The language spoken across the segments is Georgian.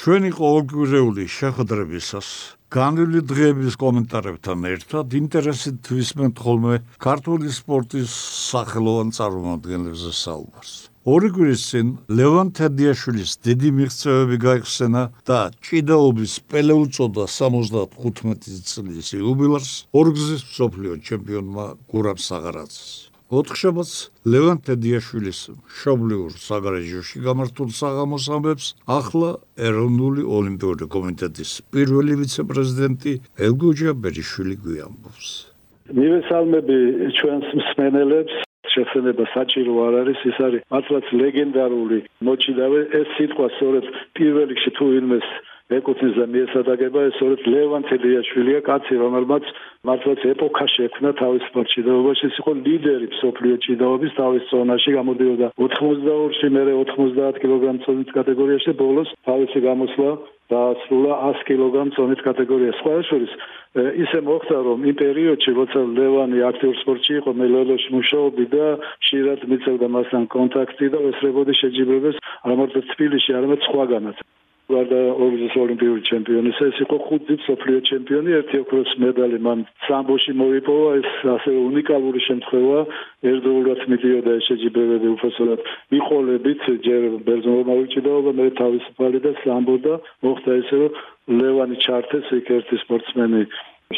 ჩვენი ყოველგვარეული შეხვედრებისას განვლილი დღეების კომენტარებთან ერთად ინტერესით ვისმენთ ხოლმე ქართული სპორტის სახელოვან წარმომადგენლებზე საუბარს. ორი კვირის წინ ლევან თედიაშვილის დიდი მიღწევები გაიხსენა და ჭიდაობის პელე უწოდა 75 წლის იუბილეს ორგზის სოფლიო ჩემპიონმა გურამ საღარაძეს. ოთხშაბათს ლევან თედიაშვილის შობლიურ საგარეჯოში გამართულ საღამოს ამბებს ახლა ეროვნული ოლიმპიური კომიტეტის პირველი ვიცე-პრეზიდენტი ელგოჯა ბერიშვილი გვიამბობს. მივესალმები ჩვენს მსმენელებს. შესაძლება საჭირო არ არის. ის არის მართლაც ლეგენდარული მოჭიდავე ეს სიტყვა სწორედ პირველ რიგში თუ ვინმეს ეკუთვნის და მიესადაგება ეს სწორედ ლევან თედიაშვილია კაცი რომელმაც მართლაც ეპოქა შექმნა თავის სპორტში ის იყო ლიდერი სოფლიო ჭიდაობის თავის ზონაში გამოდიოდა 82-ში მერე 90 კილოგრამ წონის კატეგორიაში ბოლოს თავისი გამოსვლა დაასრულა 100 კილოგრამ წონის კატეგორია. სხვა შორის ისე მოხდა რომ იმ პერიოდში როცა ლევანი აქტიურ სპორტში იყო მე ლელოში მუშაობდი და შეიძლება მიწევდა მასთან კონტაქტი და ესრებოდი შეჯიბრებას არა მარტო თბილისში არამედ სხვაგანაც. გარდა ორგზის ოლიმპიური ჩემპიონი, ეს იყო ხუთი სოფლიო ჩემპიონი, ერთი ოქროს მედალი მან სამბოში მოიპოვა, ეს ასე უნიკალური შემთხვევა, ერთდროულად მიდიოდა ეს შეჯიბრებები უბრალოდ მიყოლებით, ჯერ ბერძნულმა მოვიჭიდაობა, მე თავისუფალი და სამბო და მოხდა ესე რომ ლევანი ჩართეს იქ ერთი სპორტსმენი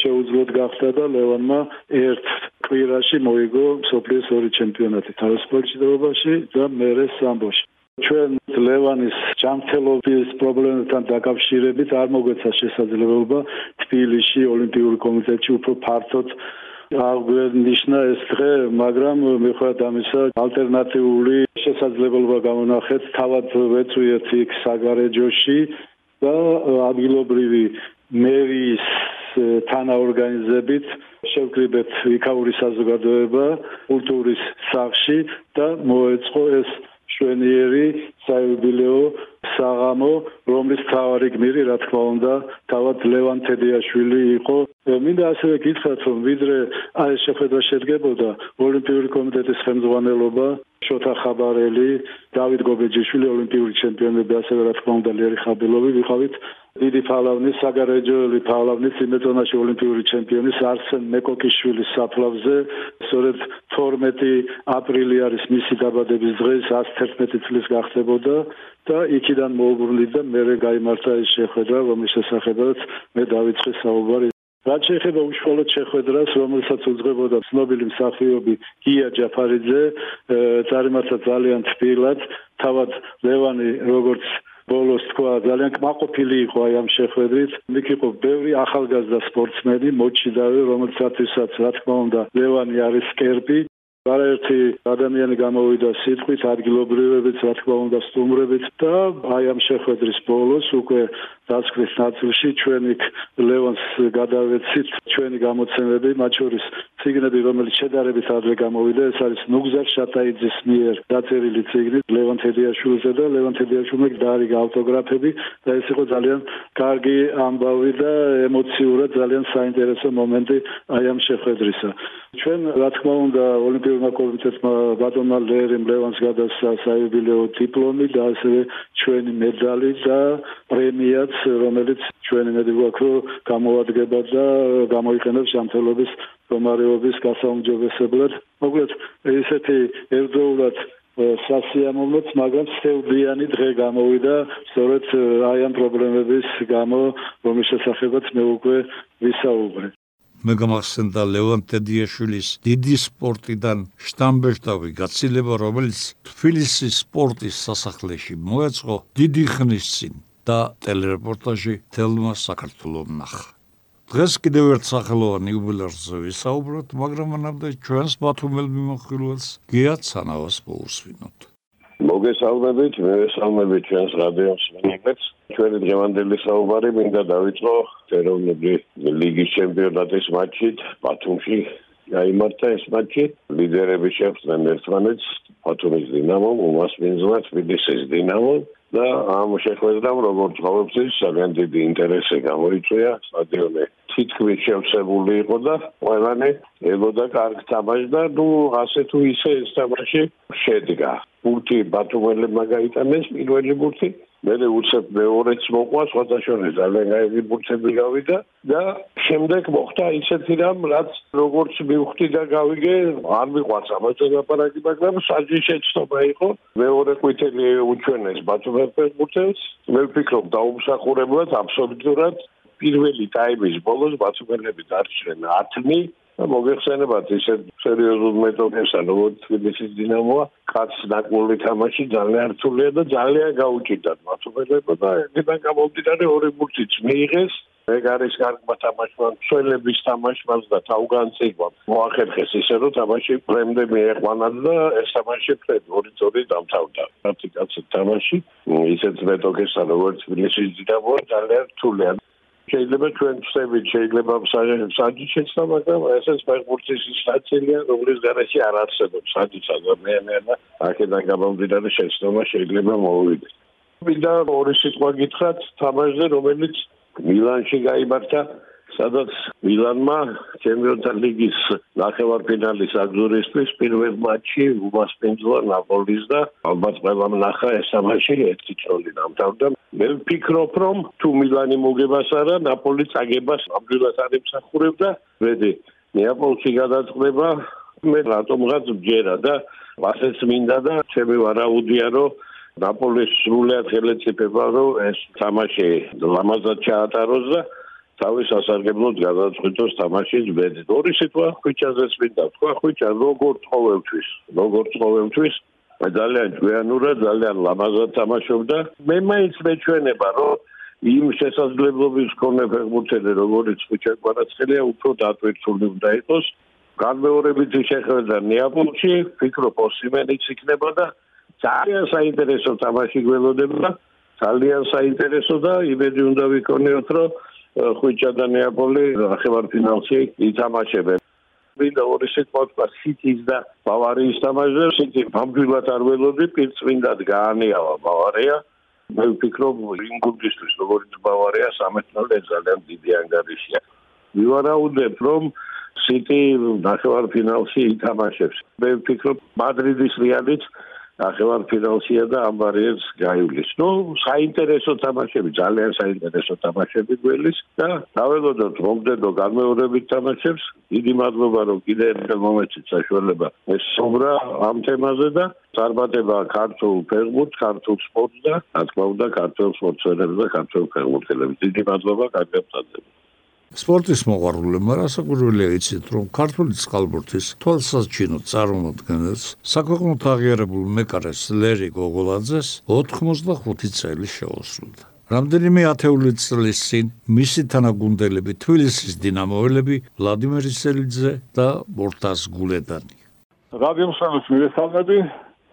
შეუძლოდ გახდა და ლევანმა ერთ კვირაში მოიგო სოფლიოს ორი ჩემპიონატი თავისუფალში და მერე სამბოში ჩვენ ლევანის ჯანმრთელობის პრობლემებთან დაკავშირებით არ მოგვეცა შესაძლებლობა თბილისში ოლიმპიური კომიტეტში უფრო ფართოდ აღვნიშნა ეს დღე, მაგრამ მიუხედავად ამისა, ალტერნატიული შესაძლებლობა გამონახეთ თავად ვეწვიეთ იქ საგარეჯოში და ადგილობრივი მერის თანაორგანიზებით შევკრიბეთ იქაური საზოგადოება კულტურის სახლში და მოეწყო ეს შვენიერი საიუბილეო საღამო, რომლის თავარი გმირი, რა თქმა უნდა, თავად ლევან თედიაშვილი იყო. მინდა ასევე გითხრათ, რომ ვიდრე აი შეხედვა შედგებოდა ოლიმპიური კომიტეტის ხელმძღვანელობა, შოთა ხაბარელი, დავით გობეჯიშვილი, ოლიმპიური ჩემპიონები, ასევე რა თქმა უნდა, ლერი ხაბილოვი, ვიყავით დიდი ფალავნის, საგარეჯოელი ფალავნის იმედონაში ოლიმპიური ჩემპიონის არსენ მეკოკიშვილის საფლავზე, სწორედ 12 აპრილი არის მისი დაბადების დღე, 111 წლის გახდებოდა და იქიდან მოუბრუნდი და მე გაიმართა ეს შეხვედრა, რომლის შესაძლებელად მე დავიწყე საუბარი. რაც შეეხება უშუალოდ შეხვედრას, რომელსაც უძღვებოდა ცნობილი მსახიობი გია ჯაფარიძე, წარიმართა ძალიან თბილად, თავად ლევანი როგორც ბოლოს თქვა ძალიან კმაყოფილი იყო აი ამ შეხვედრით. იქ იყო ბევრი ახალგაზრდა სპორტსმენი, მოჩიდავე, რომელთაცაც რა თქმა უნდა, ლევანი არის კერპი არაერთი ადამიანი გამოვიდა სიტყვით ადგილობრივებიც რა თქმა უნდა სტუმრებით და აი ამ შეხვედრის ბოლოს უკვე დასკრის ნაწილში ჩვენ იქ ლევანს გადავეცით. ჩვენი გამოცემები მათ შორის ციგნები რომელიც შედარებით ადრე გამოვიდა ეს არის ნუგზარ შატაიძის მიერ დაწერილი ციგნი ლევან თედიაშვილზე და ლევან თედიაშვილმა დაარიგა ავტოგრაფები და ეს იყო ძალიან კარგი ამბავი და ემოციურად ძალიან საინტერესო მომენტი აი ამ შეხვედრისა. ჩვენ რა თქმა უნდა ოლიმპიურმა კომიტეტმა ბატონმა ლერიმ ლევანს გადასცა საიუბილეო დიპლომი და ასევე ჩვენი მედალი და პრემიაც რომელიც ჩვენი მედი გვაქვს რომ გამოადგება და გამოიყენებს ჯანმრთელობის პრომარეობის გასაუმჯობესებლად მოკლედ ესეთი ერთდროულად სასიამოვნოც, მაგრამ სევდიანი დღე გამოვიდა, სწორედ აი ამ პრობლემების გამო, რომლის შესახებაც მე უკვე ვისაუბრე. მე გამახსენდა ლევან თედიაშვილის დიდი სპორტიდან შტამბეშტავი გაცილება, რომელიც თბილისის სპორტის სასახლეში მოეწყო დიდი ხნის წინ და ტელერეპორტაჟი თელმა საქართველოს ნახა. დღეს კიდევ ერთ სახელოვან იუბილეზე ვისაუბროთ, მაგრამ მანამდე ჩვენს ბათუმელ მიმოხილველს გიაცანავს მოусვინოთ. მოგესალმებით, მე ვესალმებით ჩვენს რადიოს მონიტორს. ჩვენი დღევანდელი საუბარი მინდა დავიწყო ეროვნული ლიგის ჩემპიონატის მატჩით ბათუმში. გაიმართა ეს მატჩი, ლიდერები შეხვდნენ ერთმანეთს, ბათუმის დინამომ, უმასპინძლად თბილისის დინამომ და ამ შეხვედრამ როგორც ყოველთვის ძალიან დიდი ინტერესი გამოიწვია სტადიონი თითქმის შევსებული იყო და ყველანი ელოდა კარგ თამაშს და ნუ ასე თუ ისე ეს თამაში შედგა. ბურთი ბათუმელებმა გაიტანეს პირველი ბურთი მე უცებ მეორეც მოყვა სხვათა შორის ძალიან გაიგი ბურთები გავიდა და შემდეგ მოხდა ისეთი რამ რაც როგორც მივხვდი და გავიგე არ მიყვარს ამაზე ლაპარაკი მაგრამ საჯიშეცნობა იყო. მეორე ყვითელი უჩვენეს ბათუმეფეს ბურთებს მე ვფიქრობ დაუმსახურებლად აბსოლუტურად. პირველი ტაიმის ბოლოს ბათუმელები დარჩნენ 10 და მოგეხსენებათ ისე სერიოზულ მეტოქესა როგორც თბილისის დინამოა კაც ნაკმული თამაში ძალიან რთულია და ძალიან გაუჭირდათ მათობელებო და ეგიდან გამომდინარე ორი ბურთიც მიიღეს. ეგ არის კარგმა თამაშმა ცველების თამაშმაც და თავგანწირვა მოახერხეს ისე რომ თამაში პრემდე მიეყვანათ და ეს თამაში ფრედ ორი ძორი დამთავრდა. პრაქტიკაცი თამაში ისეთ მეტოქესა როგორც თბილისის დინამოა ძალიან რთულია შეიძლება ჩვენ ვწევით შეიძლება საჯიჩეცნა მაგრამ ესეც ფეხბურთის სტაცილია რომლის გარშე არ არსებობს საჯიჩა ადამიანები და აქედან გამომდინარე შეცდომა შეიძლება მოვიდეთ. მინდა ორი სიტყვა გითხრათ თამაშზე რომელიც მილანში გამართა სადაც მილანმა ჩემპიონთა ლიგის ნახევარფინალის აგზურისთვის პირველ მატჩი უმასპინძლა ნაპოლის და ალბათ ყველამ ნახა ეს თამაში ერთი წოლი დამთავრდა. მე ვფიქრობ რომ თუ მილანი მოგებას არა ნაპოლი წაგებას ამბილას არ ემსახურებდა. მედი ნეაპოლში გადაწყდება მე რატომღაც ვჯერა და ასეც მინდა და ჩემი ვარაუდია რომ ნაპოლის სრულად ხელეწიფება რომ ეს თამაში ლამაზად ჩაატაროს და თავის ასარგებლოდ გადაწყვიტოს თამაშის ბედი. ორი სიტყვა ხვიჩაზეც მინდა თქვა ხვიჩა როგორ ყოველთვის, როგორ ყოველთვის ძალიან ჭვიანურად, ძალიან ლამაზად თამაშობდა. მე მაინც მეჩვენება, რომ იმ შესაძლებლობის მქონე ფეხბურთელი, როგორც ხვიჩა კვარაცხელია, უფრო დატვირთული უნდა იყოს. განმეორებით შეხედა ნეაპოლში, ფიქრობ ოსიმენიც იქნება და ძალიან საინტერესო თამაში გველოდება. ძალიან საინტერესო და იმედი უნდა ვიქონიოთ, რომ ხვიჩა და ნეაპოლი ახევარფინალში ითამაშებენ. მინდა ორი სიტყვა თქვა სიტის და ბავარიის თამაშზე. სიტი ფამბილად არ ველოდი, პირწმინდად გაანიავა ბავარია. მე ვფიქრობ ინგულდისტრის როგორც ბავარია 13 ძალიან დიდი ანგარიშია. მივარაუდებ რომ სიტი ნახევარფინალში ითამაშებს. მე ვფიქრობ მადრიდის რეალით ახევარ ფინალშია და ამ ბარიერს გაივლის. ნუ საინტერესო თამაშები, ძალიან საინტერესო თამაშები გველის და დაველოდოთ მომდენო განმეორებით თამაშებს. დიდი მადლობა რომ კიდე ერთ მომენტში საშუალება ეს სობრა ამ თემაზე და წარმატება ქართულ ფეხბურთს, ქართულ სპორტს და რა თქმა უნდა ქართულ სპორტსმენებს და ქართულ ფეხბურთელებს. დიდი მადლობა, კარგი აფსაძები. სპორტის მოყვარულებმა რასაკვირველია იცით, რომ ქართული წყალბურთის თვალსაჩინო წარმოადგენელს საქვეყნოთ აღიარებულ მეკარეს ლერი გოგოლაძეს 85 წელი შეუსრულდა. რამდენიმე ათეული წლის წინ მისი თანაგუნდელები თბილისის დინამოელები ვლადიმერ ისელიძე და მორთას გულედანი. რადიომსხლის მირესალმები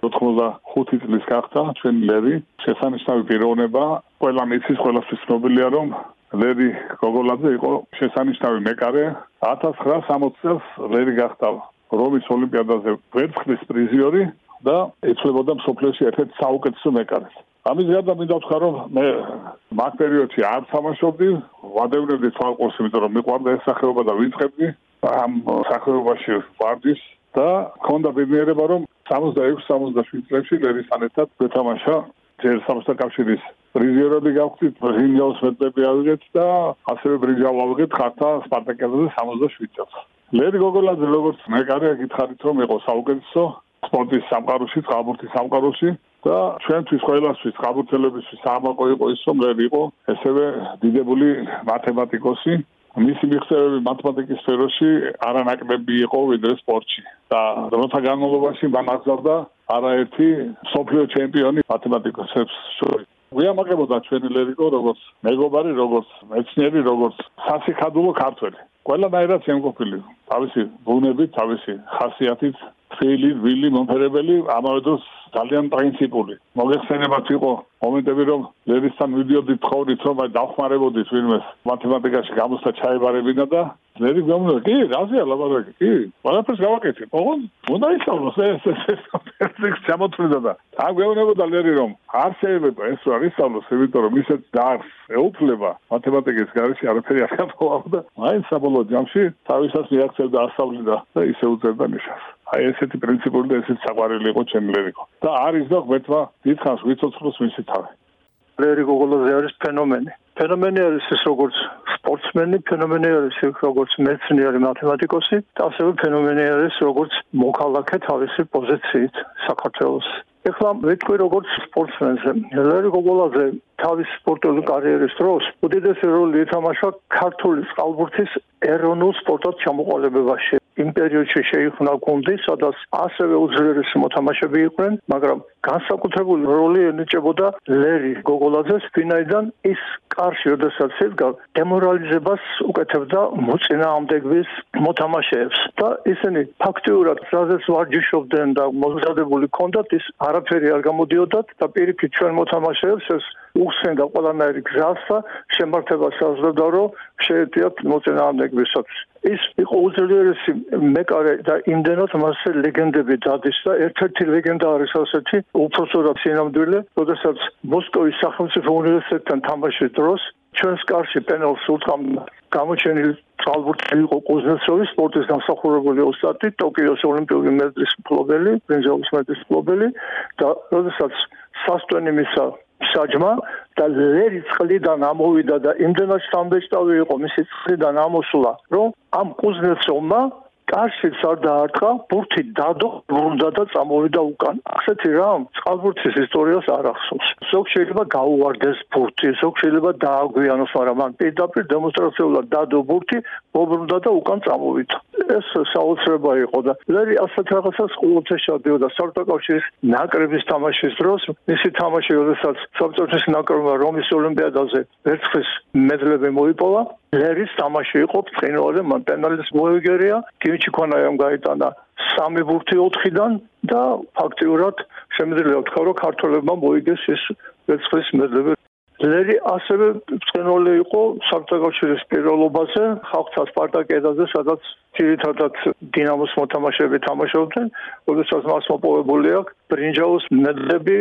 85 წლის გახდა ჩვენი ლერი შესანიშნავი პიროვნება ყველა მიცის ყველასთვის ცნობილია რომ ლერი გოგოლაძე იყო შესანიშნავი მეკარე. 1960 წელს ლერი გახდა რომის ოლიმპიადაზე ვერცხლის პრიზიორი და ეცვლებოდა მსოფლიოში ერთ-ერთ საუკეთესო მეკარეს. ამის გარდა მინდა ვთქვა რომ მე მაგ პერიოდში არ თამაშობდი, ვადევნებდი თვალყურს, იმიტომ რომ მიყვარდა ეს სახეობა და ვიწყებდი ამ სახეობაში ვარდის და მქონდა ბედნიერება რომ 66-67 წლებში ლერისთან ერთად ვეთამაშა ჯერ სამოთა კავშირის პრიზიორები გავხდით, რინგავს მეტები ავიღეთ და ასევე ბრიჯავ ავიღეთ ხართა სპარტაკიადაზე 67 წელს. ლერი გოგოლაძე როგორც მეკარე გითხარით რომ იყო საუკეთესო სპორტის სამყაროში, წყალბურთის სამყაროში და ჩვენთვის ყველასთვის წყალბურთელებისთვის საამაყო იყო ის რომ ლერი იყო ესევე დიდებული მათემატიკოსი მისი მიღწევები მათემატიკის სფეროში არანაკლები იყო ვიდრე სპორტში და დროთა განმავლობაში მან აღზარდა არაერთი სოფლიო ჩემპიონი მათემატიკოსებს შორის. ვიამაყებოდა ჩვენი ლერიკო როგორც მეგობარი როგორც მეცნიერი როგორც სასიხადულო ქართველი. ყველანაირად შემოყოფილი თავისი ბუნებით თავისი ხასიათით თელი ვილი მომფერებელი ამავე დროს ძალიან პრინციპული. მოგეხსენებათ იყო მომენტები რომ ლერისთან ვიდიოდი თხოვდით რომ აი დახმარებოდით ვინმეს მათემატიკაში გამოსთა ჩაებარებინა და ლერი გამოსა კი რაზეა ლაბარაკი კი ყველაფერს გავაკეთე ოღონ უნდა ისწავლოს ეს ეს ეს ჩამოთვლიდა და ამ გვეუბნებოდა ლერი რომ არ შეიძლება ეს რა ისწავლოს იმიტომ რომ ისეთ დარს ეუფლება მათემატიკის გარშე არაფერი არ გაფოვავდა მაინც საბოლოო ჯამში თავისას მიაქცევდა ასწავლიდა და ისე უწერდა ნიშას აი ესეთი პრინციპული და ესეთი საყვარელი იყო ჩემი ლერიკო და არის და ღმერთმა დიდხანს ვიცოცხლოს მისი თავი ლერი გოგოლაძე არის ფენომენი. ფენომენი არის ის როგორც სპორტსმენი, ფენომენი არის ის როგორც მეცნიერი მათემატიკოსი, და ასევე ფენომენი არის როგორც მოქალაქე თავისი პოზიციით საქართველოს. ეხლა ვეთქვი როგორც სპორტსმენზე, ლერი გოგოლაძე თავის სპორტული კარიერის დროს უდიდესი როლი ითამაშა ქართული წყალბურთის ეროვნულ სპორტად ჩამოყალიბებაში. იმ პერიოდში შეიქმნა გუნდი, სადაც ასევე უძლიერესი მოთამაშეები იყვნენ, მაგრამ განსაკუთრებული როლი ენიჭებოდა ლერი გოგოლაძეს, ვინაიდან ის კარში, როდესაც იდგა, დემორალიზებას უკეთებდა მოწინააღმდეგის მოთამაშეებს და ისინი ფაქტიურად სადაც ვარჯიშობდნენ და მოზადებული ჰქონდათ, ის არაფერი არ გამოდიოდათ და პირიქით ჩვენ მოთამაშეებს ეს უსენდა ყველანაირი გზას და შემართებას საზრდა რომ შეეძიათ მოწინააღმდეგებსაც ის იყო უძლიერესი მეკარე და იმდენად მასზე ლეგენდები დადის და ერთ-ერთი ლეგენდა არის ასეთი უფროსურად სინამდვილე, როდესაც მოსკოვის სახელმწიფო უნივერსიტეტთან თამაშის დროს ჩვენს კარში პენალს უთამდა გამოჩენილი წყალბურთელი იყო კუზნეცოვი სპორტის დამსახურებული ოსტატი ტოკიოს ოლიმპიური მედლის მფლობელი, ბრინჯაოს მედლის მფლობელი და როდესაც სასტვენი მისა საჯმა და ლერი წყლიდან ამოვიდა და იმდენად სტამბეჭდავი იყო მისი წყლიდან ამოსულა რომ ამ კუზნეცოვმა კარშიც არ დაარტყა, ბურთი დადო, ბრუნდა და წამოვიდა უკან. ასეთი რამ წყალბურთის ისტორიას არ ახსოვს. ზოგ შეიძლება გაუვარდეს ბურთი, ზოგ შეიძლება დააგვიანოს, მაგრამ მან პირდაპირ დემონსტრაციულად დადო ბურთი, მობრუნდა და უკან წამოვიდა. ეს საოცრება იყო და ლერი ასეთ რაღაცას ყოველთვის შედიოდა საბჭოთა ნაკრების თამაშის დროს. მისი თამაში, როდესაც საბჭოთა ნაკრებმა რომის ოლიმპიადაზე ერთხლის მედლები მოიპოვა, ლერის თამაში იყო ცხინვალე მონტენალის მოიგერია, კიმჩი ქონაიამ გაიტანა სამი ბურთი 4-დან და ფაქტიურად შემიძლია ვთქვა, რომ ქართველებმა მოიგეს ეს ერთხლის მედლები. ლერი ასევე ცხინვალე იყო საბჭოთა პირველობაზე, ხალხთა სპარტაკიადაზე, სადაც ძირითადად დინამოს მოთამაშეები თამაშობდნენ, როდესაც მას მოპოვებული აქვს ბრინჯაოს მედლები,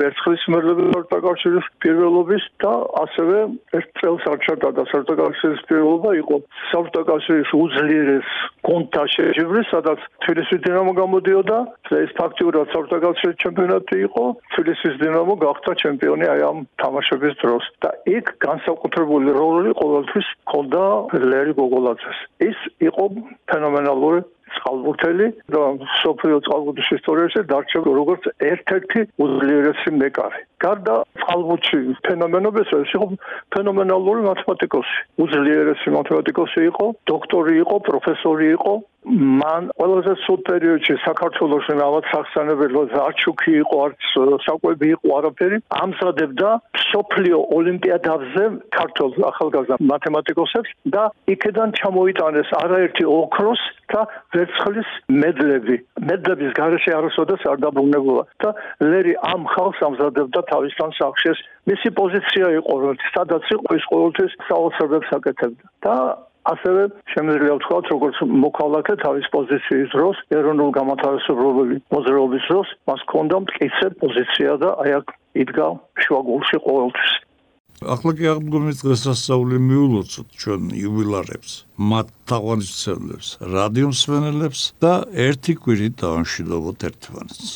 ვერცხლის მედლები სპორტაკავშირის პირველობის და ასევე ერთ წელს არჩევდა და სპორტაკავშირის პირველობა იყო სპორტაკავშირის უძლიერეს კონტა შეჯიბრი, სადაც თბილისის დინამო გამოდიოდა და ეს ფაქტიურად სპორტაკავშირის ჩემპიონატი იყო, თბილისის დინამო გახდა ჩემპიონი აი ამ თამაშების დროს და იქ განსაკუთრებული როლი ყოველთვის ჰქონდა ლერი გოგოლაძეს. ის იყო ფენომენალური წყალბურთელი და სოფიო წყალბურთის ისტორიაში დარჩება როგორც ერთ-ერთი უძლიერესი მეკარე. გარდა წყალბურთში ფენომენობისა, ის იყო ფენომენალური მათემატიკოსი. უძლიერესი მათემატიკოსი იყო, დოქტორი იყო, პროფესორი იყო, მან ყველაზე სულ პერიოდში საქართველოს რაღაც სახსანებელო არჩუკი იყო არც საკვები იყო არაფერი. ამზადებდა სოფლიო ოლიმპიადაზე ქართულ ახალგაზრდა მათემატიკოსებს და იქედან ჩამოიტანეს არაერთი ოქროს და ვერცხლის მედლები. მედლების garaშე არასოდეს არ დაბრუნებულა. და ლერი ამ ხალხს ამზადებდა თავისთან სახშეს მისი პოზიცია იყო რომ სადაც იყო ის ყოველთვის საოცრებს აკეთებდა და ასევე შემიძლია ვთქვათ, როგორც მოქალაქე თავის პოზიციის დროს, ეროვნულ გამათავისუფლებელი მოძრაობის დროს, მას ჰქონდა მტკიცე პოზიცია და აი აქ იდგა შუაგულში ყოველთვის. ახლა კი აღდგომის დღესასწაული მიულოცოთ ჩვენ იუბილარებს, მათ თაყვანისმცემლებს, რადიომსმენელებს და ერთი კვირით დაანშილოთ ერთმანეთს.